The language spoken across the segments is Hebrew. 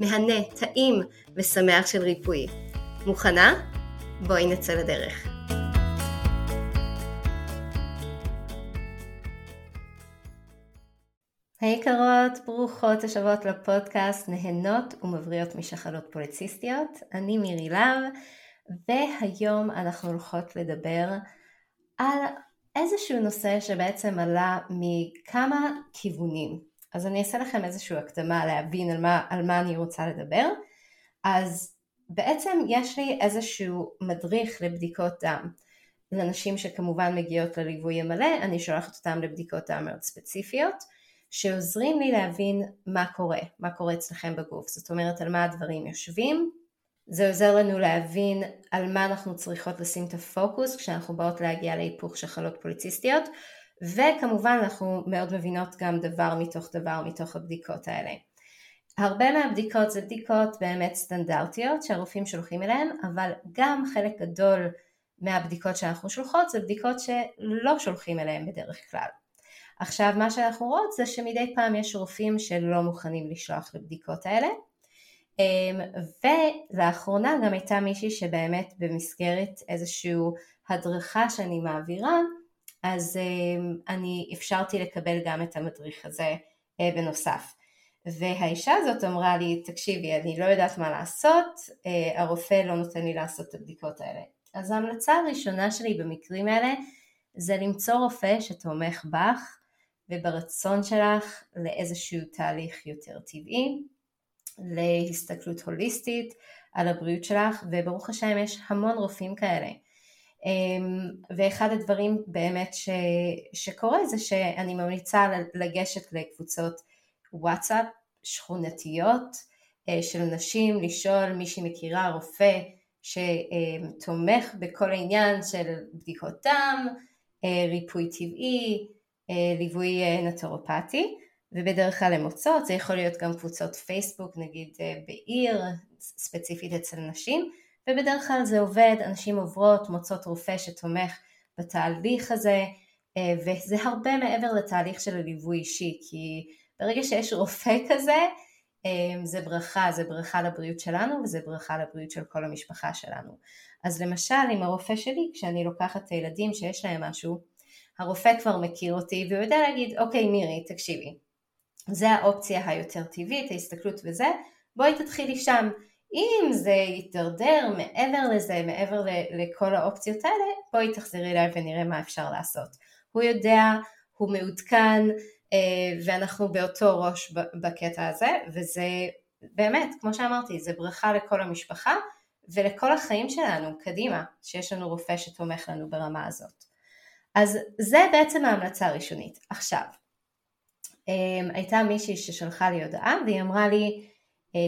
מהנה, טעים ושמח של ריפוי. מוכנה? בואי נצא לדרך. היקרות, ברוכות השבועות לפודקאסט נהנות ומבריאות משחלות פוליציסטיות. אני מירי להב, והיום אנחנו הולכות לדבר על איזשהו נושא שבעצם עלה מכמה כיוונים. אז אני אעשה לכם איזושהי הקדמה להבין על מה, על מה אני רוצה לדבר. אז בעצם יש לי איזשהו מדריך לבדיקות דם. לנשים שכמובן מגיעות לליווי המלא, אני שולחת אותם לבדיקות דם מאוד ספציפיות, שעוזרים לי להבין מה קורה, מה קורה אצלכם בגוף. זאת אומרת, על מה הדברים יושבים. זה עוזר לנו להבין על מה אנחנו צריכות לשים את הפוקוס כשאנחנו באות להגיע להיפוך של חלות פוליציסטיות, וכמובן אנחנו מאוד מבינות גם דבר מתוך דבר מתוך הבדיקות האלה. הרבה מהבדיקות זה בדיקות באמת סטנדרטיות שהרופאים שולחים אליהן, אבל גם חלק גדול מהבדיקות שאנחנו שולחות זה בדיקות שלא שולחים אליהן בדרך כלל. עכשיו מה שאנחנו רואות זה שמדי פעם יש רופאים שלא מוכנים לשלוח לבדיקות האלה אמ, ולאחרונה גם הייתה מישהי שבאמת במסגרת איזושהי הדרכה שאני מעבירה אז אמ, אני אפשרתי לקבל גם את המדריך הזה אה, בנוסף. והאישה הזאת אמרה לי, תקשיבי, אני לא יודעת מה לעשות, אה, הרופא לא נותן לי לעשות את הבדיקות האלה. אז ההמלצה הראשונה שלי במקרים האלה זה למצוא רופא שתומך בך וברצון שלך לאיזשהו תהליך יותר טבעי, להסתכלות הוליסטית על הבריאות שלך, וברוך השם יש המון רופאים כאלה. אמ, ואחד הדברים באמת ש, שקורה זה שאני ממליצה לגשת לקבוצות וואטסאפ שכונתיות אה, של נשים, לשאול מי שמכירה רופא שתומך בכל העניין של בדיקות דם, אה, ריפוי טבעי, אה, ליווי נטורופטי ובדרך כלל הן מוצאות, זה יכול להיות גם קבוצות פייסבוק נגיד בעיר, ספציפית אצל נשים ובדרך כלל זה עובד, אנשים עוברות, מוצאות רופא שתומך בתהליך הזה, אה, וזה הרבה מעבר לתהליך של הליווי אישי, כי ברגע שיש רופא כזה, אה, זה ברכה, זה ברכה לבריאות שלנו וזה ברכה לבריאות של כל המשפחה שלנו. אז למשל עם הרופא שלי, כשאני לוקחת את הילדים שיש להם משהו, הרופא כבר מכיר אותי והוא יודע להגיד, אוקיי מירי, תקשיבי, זה האופציה היותר טבעית, ההסתכלות וזה, בואי תתחילי שם. אם זה יתדרדר מעבר לזה, מעבר לכל האופציות האלה, בואי תחזרי אליי ונראה מה אפשר לעשות. הוא יודע, הוא מעודכן, אה, ואנחנו באותו ראש בקטע הזה, וזה באמת, כמו שאמרתי, זה ברכה לכל המשפחה ולכל החיים שלנו קדימה, שיש לנו רופא שתומך לנו ברמה הזאת. אז זה בעצם ההמלצה הראשונית. עכשיו, אה, הייתה מישהי ששלחה לי הודעה והיא אמרה לי,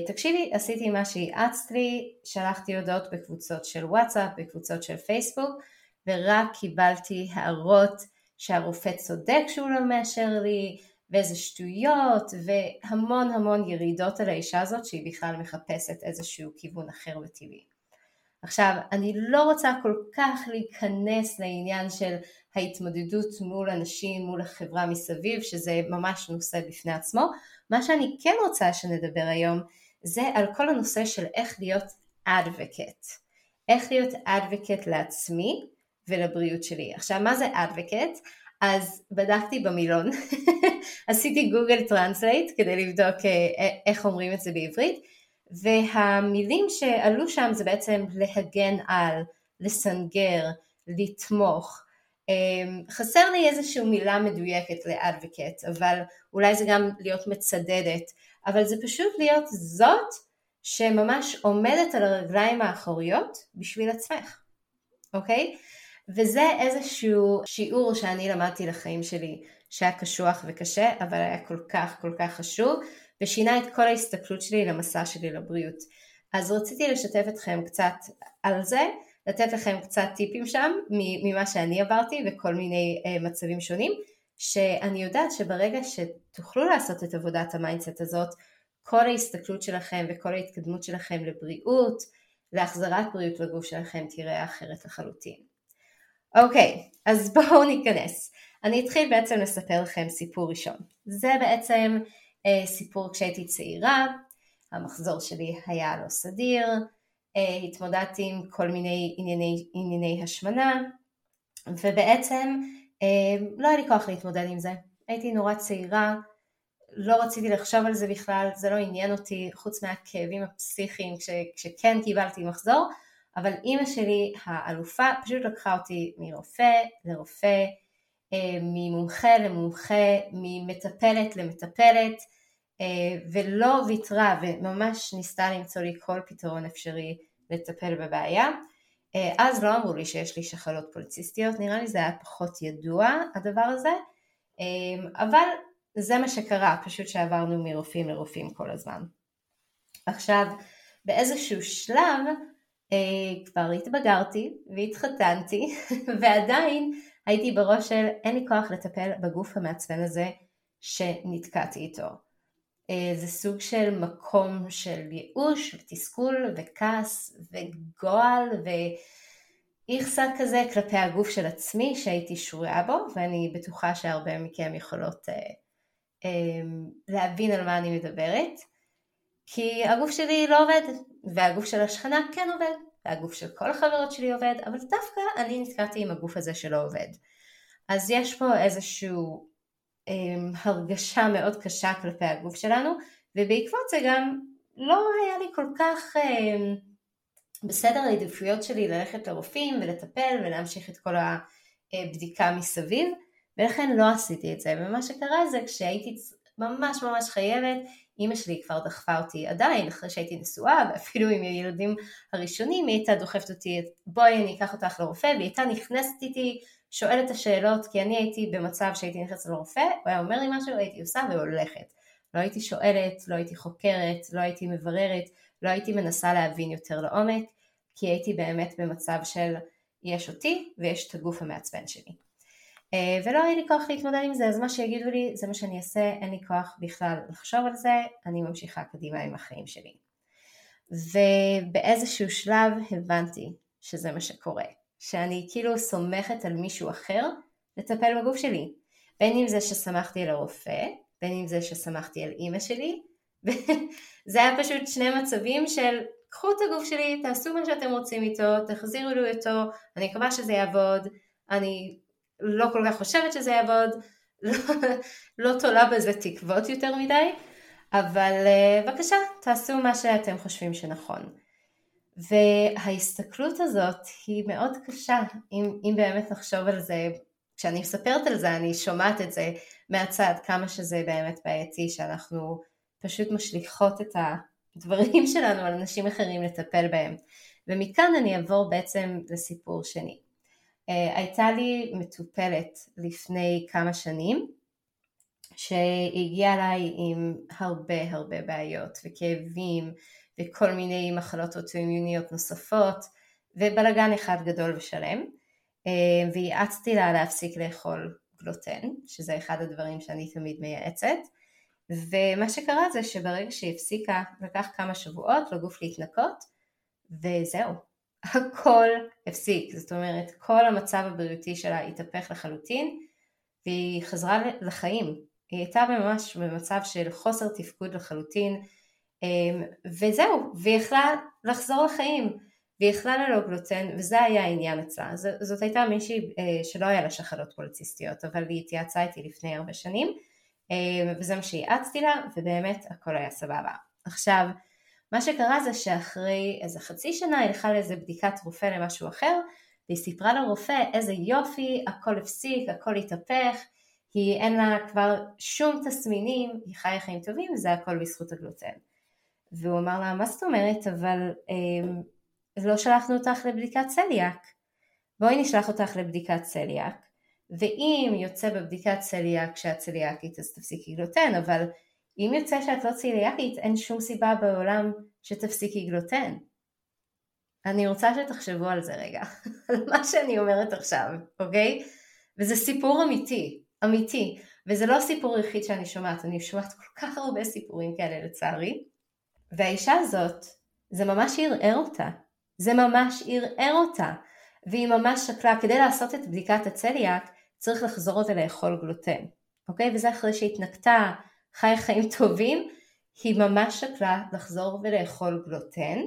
תקשיבי, עשיתי מה שהאצת לי, שלחתי הודעות בקבוצות של וואטסאפ, בקבוצות של פייסבוק, ורק קיבלתי הערות שהרופא צודק שהוא לא מאשר לי, ואיזה שטויות, והמון המון ירידות על האישה הזאת שהיא בכלל מחפשת איזשהו כיוון אחר וטבעי. עכשיו, אני לא רוצה כל כך להיכנס לעניין של ההתמודדות מול אנשים, מול החברה מסביב, שזה ממש נושא בפני עצמו. מה שאני כן רוצה שנדבר היום, זה על כל הנושא של איך להיות advocate. איך להיות advocate לעצמי ולבריאות שלי. עכשיו, מה זה advocate? אז בדקתי במילון, עשיתי Google Translate כדי לבדוק אה, איך אומרים את זה בעברית, והמילים שעלו שם זה בעצם להגן על, לסנגר, לתמוך. אמ, חסר לי איזושהי מילה מדויקת לאדבקט, אבל אולי זה גם להיות מצדדת, אבל זה פשוט להיות זאת שממש עומדת על הרגליים האחוריות בשביל עצמך, אוקיי? וזה איזשהו שיעור שאני למדתי לחיים שלי שהיה קשוח וקשה, אבל היה כל כך כל כך חשוב, ושינה את כל ההסתכלות שלי למסע שלי לבריאות. אז רציתי לשתף אתכם קצת על זה, לתת לכם קצת טיפים שם ממה שאני עברתי וכל מיני אה, מצבים שונים, שאני יודעת שברגע שתוכלו לעשות את עבודת ה mindset הזאת, כל ההסתכלות שלכם וכל ההתקדמות שלכם לבריאות, להחזרת בריאות לגוף שלכם תראה אחרת לחלוטין. אוקיי, אז בואו ניכנס. אני אתחיל בעצם לספר לכם סיפור ראשון. זה בעצם אה, סיפור כשהייתי צעירה, המחזור שלי היה לא סדיר, אה, התמודדתי עם כל מיני ענייני, ענייני השמנה, ובעצם לא היה לי כוח להתמודד עם זה. הייתי נורא צעירה, לא רציתי לחשוב על זה בכלל, זה לא עניין אותי, חוץ מהכאבים הפסיכיים כש, כשכן קיבלתי מחזור, אבל אימא שלי האלופה פשוט לקחה אותי מרופא לרופא, אה, ממומחה למומחה, ממטפלת למטפלת, אה, ולא ויתרה וממש ניסתה למצוא לי כל פתרון אפשרי לטפל בבעיה. אה, אז לא אמרו לי שיש לי שחלות פוליציסטיות, נראה לי זה היה פחות ידוע הדבר הזה, אבל זה מה שקרה, פשוט שעברנו מרופאים לרופאים כל הזמן. עכשיו, באיזשהו שלב כבר התבגרתי והתחתנתי ועדיין הייתי בראש של אין לי כוח לטפל בגוף המעצבן הזה שנתקעתי איתו. אה, זה סוג של מקום של ייאוש ותסכול וכעס וגועל ואיכסה כזה כלפי הגוף של עצמי שהייתי שרויה בו ואני בטוחה שהרבה מכם יכולות אה, אה, להבין על מה אני מדברת כי הגוף שלי לא עובד והגוף של השכנה כן עובד והגוף של כל החברות שלי עובד, אבל דווקא אני נתקעתי עם הגוף הזה שלא עובד. אז יש פה איזושהי אמ, הרגשה מאוד קשה כלפי הגוף שלנו, ובעקבות זה גם לא היה לי כל כך אמ, בסדר העדיפויות שלי ללכת לרופאים ולטפל ולהמשיך את כל הבדיקה מסביב, ולכן לא עשיתי את זה. ומה שקרה זה כשהייתי ממש ממש חייבת, אימא שלי כבר דחפה אותי עדיין, אחרי שהייתי נשואה, ואפילו עם הילדים הראשונים, היא הייתה דוחפת אותי, בואי אני אקח אותך לרופא, והיא הייתה נכנסת איתי, שואלת את השאלות, כי אני הייתי במצב שהייתי נכנסת לרופא, הוא היה אומר לי משהו, הייתי עושה והולכת. לא הייתי שואלת, לא הייתי חוקרת, לא הייתי מבררת, לא הייתי מנסה להבין יותר לעומק, כי הייתי באמת במצב של יש אותי ויש את הגוף המעצבן שלי. אה, ולא היה לי כוח להתמודד עם זה, אז מה שיגידו לי זה מה שאני אעשה, אין לי כוח בכלל לחשוב על זה, אני ממשיכה קדימה עם החיים שלי. ובאיזשהו שלב הבנתי שזה מה שקורה, שאני כאילו סומכת על מישהו אחר לטפל בגוף שלי, בין אם זה שסמכתי על הרופא, בין אם זה שסמכתי על אימא שלי, זה היה פשוט שני מצבים של קחו את הגוף שלי, תעשו מה שאתם רוצים איתו, תחזירו לי אותו, אני מקווה שזה יעבוד, אני לא כל כך חושבת שזה יעבוד, לא, לא תולה בזה תקוות יותר מדי, אבל uh, בבקשה, תעשו מה שאתם חושבים שנכון. וההסתכלות הזאת היא מאוד קשה, אם, אם באמת נחשוב על זה, כשאני מספרת על זה אני שומעת את זה מהצד, כמה שזה באמת בעייתי, שאנחנו פשוט משליכות את הדברים שלנו על אנשים אחרים לטפל בהם. ומכאן אני אעבור בעצם לסיפור שני. אה, הייתה לי מטופלת לפני כמה שנים שהגיעה אליי עם הרבה הרבה בעיות וכאבים וכל מיני מחלות אוטואימיוניות נוספות ובלגן אחד גדול ושלם. אה, וייעצתי לה להפסיק לאכול גלוטן שזה אחד הדברים שאני תמיד מייעצת. ומה שקרה זה שברגע שהיא הפסיקה לקח כמה שבועות לגוף להתנקות וזהו. הכל הפסיק, זאת אומרת כל המצב הבריאותי שלה התהפך לחלוטין והיא חזרה לחיים, היא הייתה ממש במצב של חוסר תפקוד לחלוטין וזהו, והיא יכלה לחזור לחיים והיא יכלה ללא גלוטן וזה היה העניין אצלה, זאת הייתה מישהי אה, שלא היה לה שחלות פוליציסטיות אבל היא התייעצה איתי לפני הרבה שנים אמ, וזה מה שהייעצתי לה ובאמת הכל היה סבבה. עכשיו מה שקרה זה שאחרי איזה חצי שנה היא הלכה לאיזה בדיקת רופא למשהו אחר, והיא סיפרה לרופא איזה יופי, הכל הפסיק, הכל התהפך, היא אין לה כבר שום תסמינים, היא חיה חיים טובים וזה הכל בזכות הגלוטן. והוא אמר לה, מה זאת אומרת, אבל אה, לא שלחנו אותך לבדיקת צליאק. בואי נשלח אותך לבדיקת צליאק, ואם יוצא בבדיקת צליאק שאת צליאקית אז תפסיקי גלוטן, אבל אם יוצא שאת לא צליאקית אין שום סיבה בעולם שתפסיקי גלוטן. אני רוצה שתחשבו על זה רגע, על מה שאני אומרת עכשיו, אוקיי? וזה סיפור אמיתי, אמיתי, וזה לא סיפור יחיד שאני שומעת, אני שומעת כל כך הרבה סיפורים כאלה לצערי, והאישה הזאת, זה ממש ערער אותה, זה ממש ערער אותה, והיא ממש שקלה, כדי לעשות את בדיקת הצליאק צריך לחזור ולאכול גלוטן, אוקיי? וזה אחרי שהתנקתה, חי חיים טובים, היא ממש שקלה לחזור ולאכול גלוטן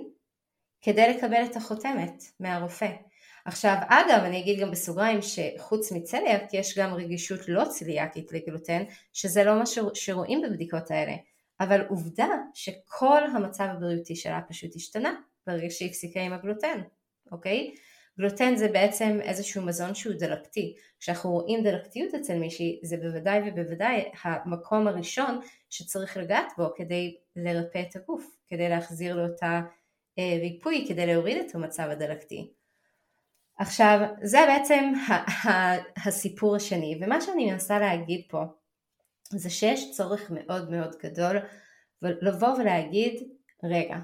כדי לקבל את החותמת מהרופא. עכשיו אגב אני אגיד גם בסוגריים שחוץ מצליאק יש גם רגישות לא צליאקית לגלוטן שזה לא מה שרואים בבדיקות האלה אבל עובדה שכל המצב הבריאותי שלה פשוט השתנה ברגע שהיא הפסיקה עם הגלוטן, אוקיי? גלוטן זה בעצם איזשהו מזון שהוא דלקתי. כשאנחנו רואים דלקתיות אצל מישהי זה בוודאי ובוודאי המקום הראשון שצריך לגעת בו כדי לרפא את הגוף, כדי להחזיר לו את הריפוי, כדי להוריד את המצב הדלקתי. עכשיו זה בעצם הסיפור השני ומה שאני מנסה להגיד פה זה שיש צורך מאוד מאוד גדול לבוא ולהגיד רגע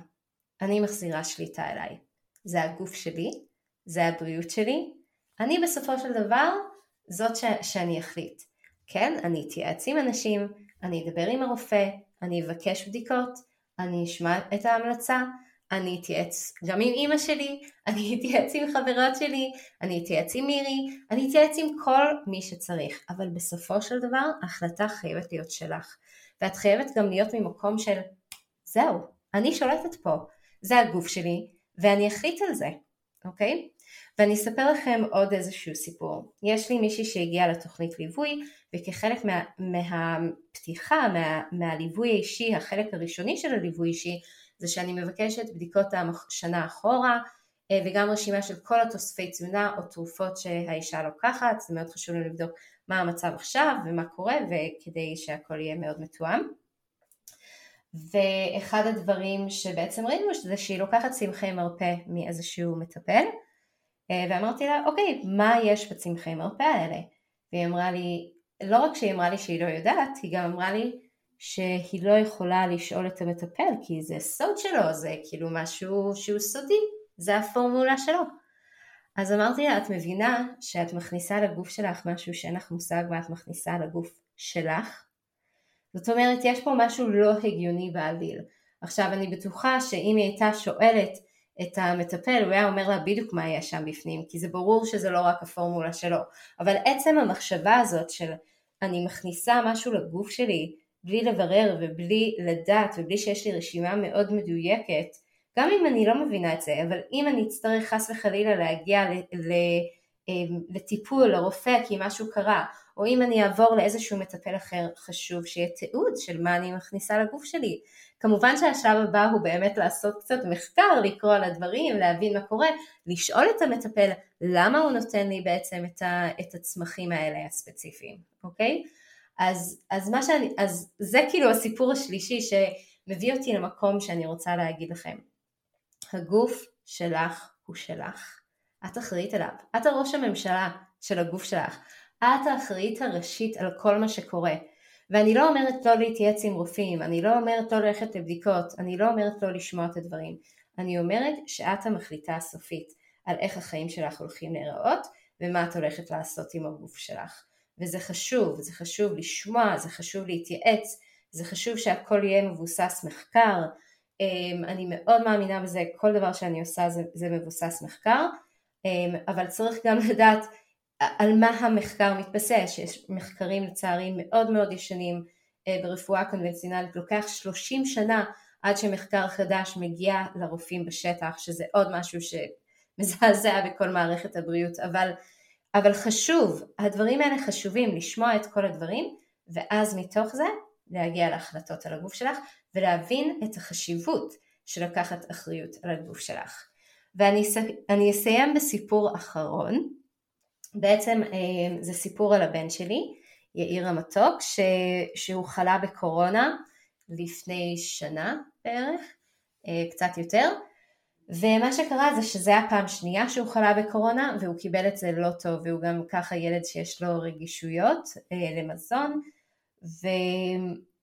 אני מחזירה שליטה אליי. זה הגוף שלי זה הבריאות שלי אני בסופו של דבר זאת ש- שאני אחליט. כן אני אתייעץ עם אנשים אני אדבר עם הרופא אני אבקש בדיקות אני אשמע את ההמלצה אני אתייעץ גם עם אימא שלי, אני אתייעץ עם חברות שלי, אני אתייעץ עם מירי, אני אתייעץ עם כל מי שצריך, אבל בסופו של דבר ההחלטה חייבת להיות שלך, ואת חייבת גם להיות ממקום של זהו, אני שולטת פה, זה הגוף שלי, ואני אחליט על זה, אוקיי? ואני אספר לכם עוד איזשהו סיפור. יש לי מישהי שהגיעה לתוכנית ליווי, וכחלק מה, מהפתיחה, מה, מהליווי האישי, החלק הראשוני של הליווי האישי, זה שאני מבקשת בדיקות שנה אחורה אה, וגם רשימה של כל התוספי תזונה או תרופות שהאישה לוקחת, זה מאוד חשוב לנו לבדוק מה המצב עכשיו ומה קורה וכדי שהכל יהיה מאוד מתואם. ואחד הדברים שבעצם ראינו זה שהיא לוקחת צמחי מרפא מאיזשהו מטפל אה, ואמרתי לה אוקיי מה יש בצמחי מרפא האלה והיא אמרה לי לא רק שהיא אמרה לי שהיא לא יודעת היא גם אמרה לי שהיא לא יכולה לשאול את המטפל כי זה סוד שלו, זה כאילו משהו שהוא סודי, זה הפורמולה שלו. אז אמרתי לה, את מבינה שאת מכניסה לגוף שלך משהו שאין לך מושג מה את מכניסה לגוף שלך? זאת אומרת, יש פה משהו לא הגיוני בעליל. עכשיו, אני בטוחה שאם היא הייתה שואלת את המטפל, הוא היה אומר לה בדיוק מה יש שם בפנים, כי זה ברור שזה לא רק הפורמולה שלו. אבל עצם המחשבה הזאת של אני מכניסה משהו לגוף שלי בלי לברר ובלי לדעת ובלי שיש לי רשימה מאוד מדויקת, גם אם אני לא מבינה את זה, אבל אם אני אצטרך חס וחלילה להגיע אמ, לטיפול, לרופא כי משהו קרה, או אם אני אעבור לאיזשהו מטפל אחר, חשוב שיהיה תיעוד של מה אני מכניסה לגוף שלי. כמובן שהשלב הבא הוא באמת לעשות קצת מחקר, לקרוא על הדברים, להבין מה קורה, לשאול את המטפל למה הוא נותן לי בעצם את, ה, את הצמחים האלה הספציפיים, אוקיי? אז, אז, מה שאני, אז זה כאילו הסיפור השלישי שמביא אותי למקום שאני רוצה להגיד לכם. הגוף שלך הוא שלך. את אחראית עליו. את הראש הממשלה של הגוף שלך. את האחראית הראשית על כל מה שקורה. ואני לא אומרת לא להתייעץ עם רופאים, אני לא אומרת לא ללכת לבדיקות, אני לא אומרת לא לשמוע את הדברים. אני אומרת שאת המחליטה הסופית על איך החיים שלך הולכים להיראות ומה את הולכת לעשות עם הגוף שלך. וזה חשוב, זה חשוב לשמוע, זה חשוב להתייעץ, זה חשוב שהכל יהיה מבוסס מחקר, אמ, אני מאוד מאמינה בזה, כל דבר שאני עושה זה, זה מבוסס מחקר, אמ, אבל צריך גם לדעת על מה המחקר מתבסס, יש מחקרים לצערי מאוד מאוד ישנים אה, ברפואה קונבנציונלית, לוקח 30 שנה עד שמחקר חדש מגיע לרופאים בשטח, שזה עוד משהו שמזעזע בכל מערכת הבריאות, אבל אבל חשוב, הדברים האלה חשובים, לשמוע את כל הדברים, ואז מתוך זה להגיע להחלטות על הגוף שלך, ולהבין את החשיבות של לקחת אחריות על הגוף שלך. ואני אסיים בסיפור אחרון, בעצם אה, זה סיפור על הבן שלי, יאיר המתוק, ש... שהוא חלה בקורונה לפני שנה בערך, אה, קצת יותר, ומה שקרה זה שזה הפעם שנייה שהוא חלה בקורונה והוא קיבל את זה לא טוב והוא גם ככה ילד שיש לו רגישויות אה, למזון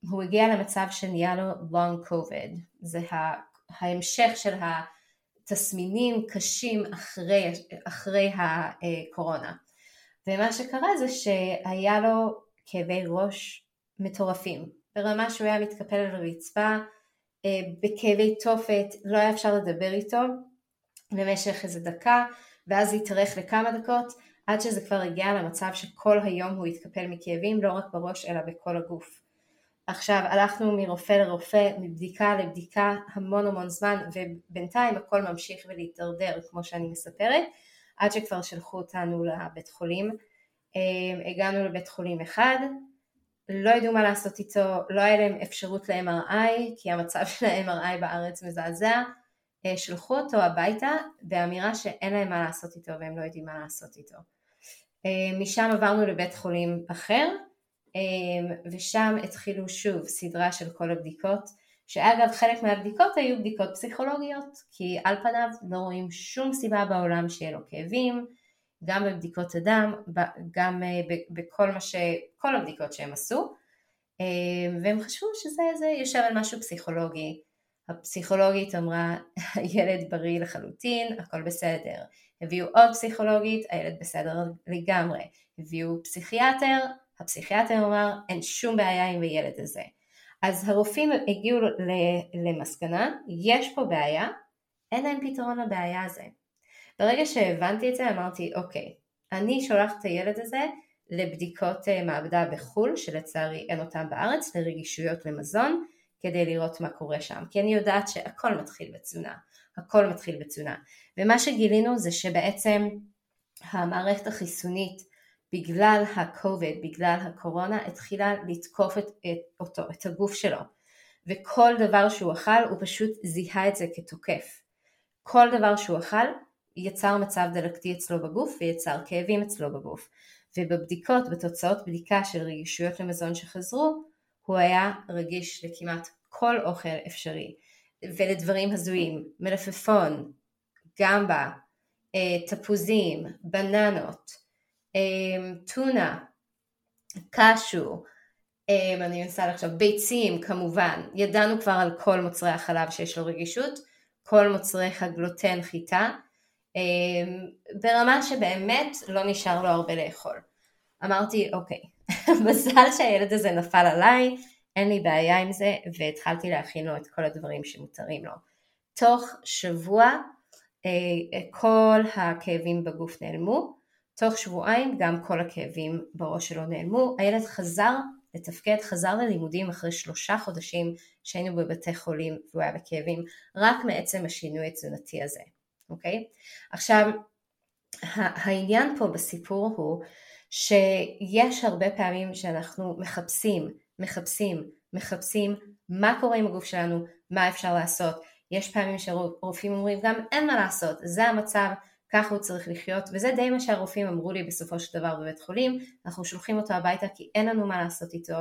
והוא הגיע למצב שנהיה לו long covid. זה ההמשך של התסמינים קשים אחרי, אחרי הקורונה. ומה שקרה זה שהיה לו כאבי ראש מטורפים. ברמה שהוא היה מתקפל על הרצפה בכאבי תופת, לא היה אפשר לדבר איתו למשך איזה דקה, ואז התארך לכמה דקות, עד שזה כבר הגיע למצב שכל היום הוא התקפל מכאבים, לא רק בראש אלא בכל הגוף. עכשיו הלכנו מרופא לרופא, מבדיקה לבדיקה המון המון זמן ובינתיים הכל ממשיך ולהתדרדר כמו שאני מספרת עד שכבר שלחו אותנו לבית חולים. אה, הגענו לבית חולים אחד, לא ידעו מה לעשות איתו, לא היה להם אפשרות ל-MRI, כי המצב של ה-MRI בארץ מזעזע, אה, שלחו אותו הביתה באמירה שאין להם מה לעשות איתו והם לא יודעים מה לעשות איתו. אה, משם עברנו לבית חולים אחר, אה, ושם התחילו שוב סדרה של כל הבדיקות, שאגב חלק מהבדיקות היו בדיקות פסיכולוגיות, כי על פניו לא רואים שום סיבה בעולם שיהיה לו כאבים, גם בבדיקות הדם, גם אה, בכל מה ש... כל הבדיקות שהם עשו, אה, והם חשבו שזה יושב על משהו פסיכולוגי. הפסיכולוגית אמרה, הילד בריא לחלוטין, הכל בסדר. הביאו עוד פסיכולוגית, הילד בסדר לגמרי. הביאו פסיכיאטר, הפסיכיאטר אמר, אין שום בעיה עם הילד הזה. אז הרופאים הגיעו למסקנה, יש פה בעיה, אין להם פתרון לבעיה הזה. ברגע שהבנתי את זה אמרתי אוקיי, אני שולחת את הילד הזה לבדיקות אה, מעבדה בחו"ל שלצערי אין אותן בארץ, לרגישויות למזון כדי לראות מה קורה שם, כי אני יודעת שהכל מתחיל בתזונה, הכל מתחיל בתזונה. ומה שגילינו זה שבעצם המערכת החיסונית בגלל ה-COVID, בגלל הקורונה, התחילה לתקוף את, את אותו, את הגוף שלו. וכל דבר שהוא אכל הוא פשוט זיהה את זה כתוקף. כל דבר שהוא אכל יצר מצב דלקתי אצלו בגוף ויצר כאבים אצלו בגוף. ובבדיקות, בתוצאות בדיקה של רגישויות למזון שחזרו, הוא היה רגיש לכמעט כל אוכל אפשרי. ולדברים הזויים, מלפפון, גמבה, אה, תפוזים, בננות, אה, טונה, קשו, אה, אני מנסה לחשוב, ביצים כמובן, ידענו כבר על כל מוצרי החלב שיש לו רגישות, כל מוצרי הגלוטן חיטה, ברמה שבאמת לא נשאר לו הרבה לאכול. אמרתי אוקיי, מזל שהילד הזה נפל עליי, אין לי בעיה עם זה, והתחלתי להכין לו את כל הדברים שמותרים לו. תוך שבוע אה, כל הכאבים בגוף נעלמו, תוך שבועיים גם כל הכאבים בראש שלו נעלמו, הילד חזר לתפקד, חזר ללימודים אחרי שלושה חודשים שהיינו בבתי חולים והוא היה בכאבים, רק מעצם השינוי התזונתי הזה. אוקיי? עכשיו, העניין פה בסיפור הוא שיש הרבה פעמים שאנחנו מחפשים, מחפשים, מחפשים מה קורה עם הגוף שלנו, מה אפשר לעשות. יש פעמים שרופאים אומרים גם אין מה לעשות, זה המצב, ככה הוא צריך לחיות, וזה די מה שהרופאים אמרו לי בסופו של דבר בבית חולים, אנחנו שולחים אותו הביתה כי אין לנו מה לעשות איתו,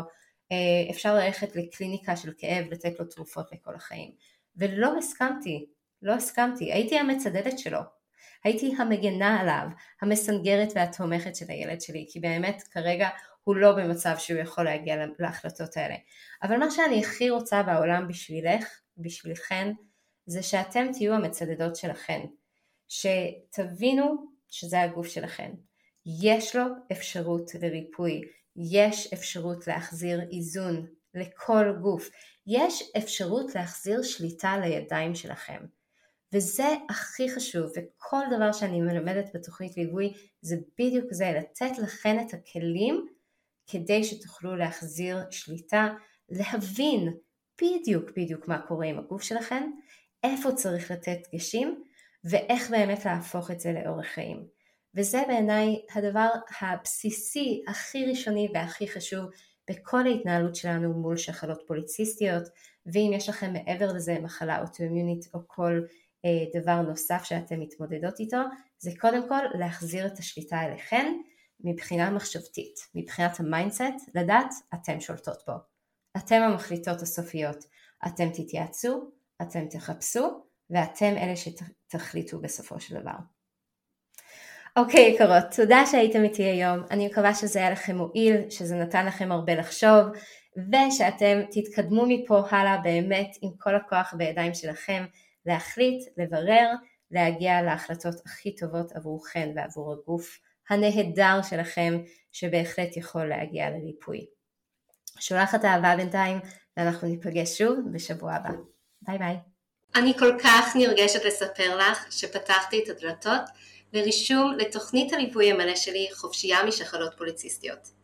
אה, אפשר ללכת לקליניקה של כאב, לתת לו תרופות לכל החיים. ולא הסכמתי, לא הסכמתי, הייתי המצדדת שלו. הייתי המגנה עליו, המסנגרת והתומכת של הילד שלי, כי באמת כרגע הוא לא במצב שהוא יכול להגיע להחלטות האלה. אבל מה שאני הכי רוצה בעולם בשבילך, בשבילכן, זה שאתם תהיו המצדדות שלכן. שתבינו שזה הגוף שלכן. יש לו אפשרות לריפוי, יש אפשרות להחזיר איזון לכל גוף, יש אפשרות להחזיר שליטה לידיים שלכם. וזה הכי חשוב, וכל דבר שאני מלמדת בתוכנית ליווי זה בדיוק זה, לתת לכן את הכלים כדי שתוכלו להחזיר שליטה, להבין בדיוק בדיוק מה קורה עם הגוף שלכם, איפה צריך לתת דגשים, ואיך באמת להפוך את זה לאורך חיים. וזה בעיניי הדבר הבסיסי, הכי ראשוני והכי חשוב בכל ההתנהלות שלנו מול שחלות פוליציסטיות ואם יש לכם מעבר לזה מחלה אוטואימיונית או כל דבר נוסף שאתם מתמודדות איתו, זה קודם כל להחזיר את השליטה אליכן מבחינה מחשבתית, מבחינת ה mindset, לדעת אתם שולטות בו. אתם המחליטות הסופיות, אתם תתייעצו, אתם תחפשו, ואתם אלה שתחליטו בסופו של דבר. אוקיי אוקיי, יקרות, תודה שהייתם איתי היום, אני מקווה שזה היה לכם מועיל, שזה נתן לכם הרבה לחשוב, ושאתם תתקדמו מפה הלאה באמת עם כל הכוח בידיים שלכם להחליט, לברר, להגיע להחלטות הכי טובות עבורכן ועבור הגוף הנהדר שלכם שבהחלט יכול להגיע לריפוי. שולחת אהבה בינתיים ואנחנו ניפגש שוב בשבוע הבא. ביי ביי. אני כל כך נרגשת לספר לך שפתחתי את הדלתות לרישום לתוכנית הריפוי המלא שלי חופשייה משחלות פוליציסטיות.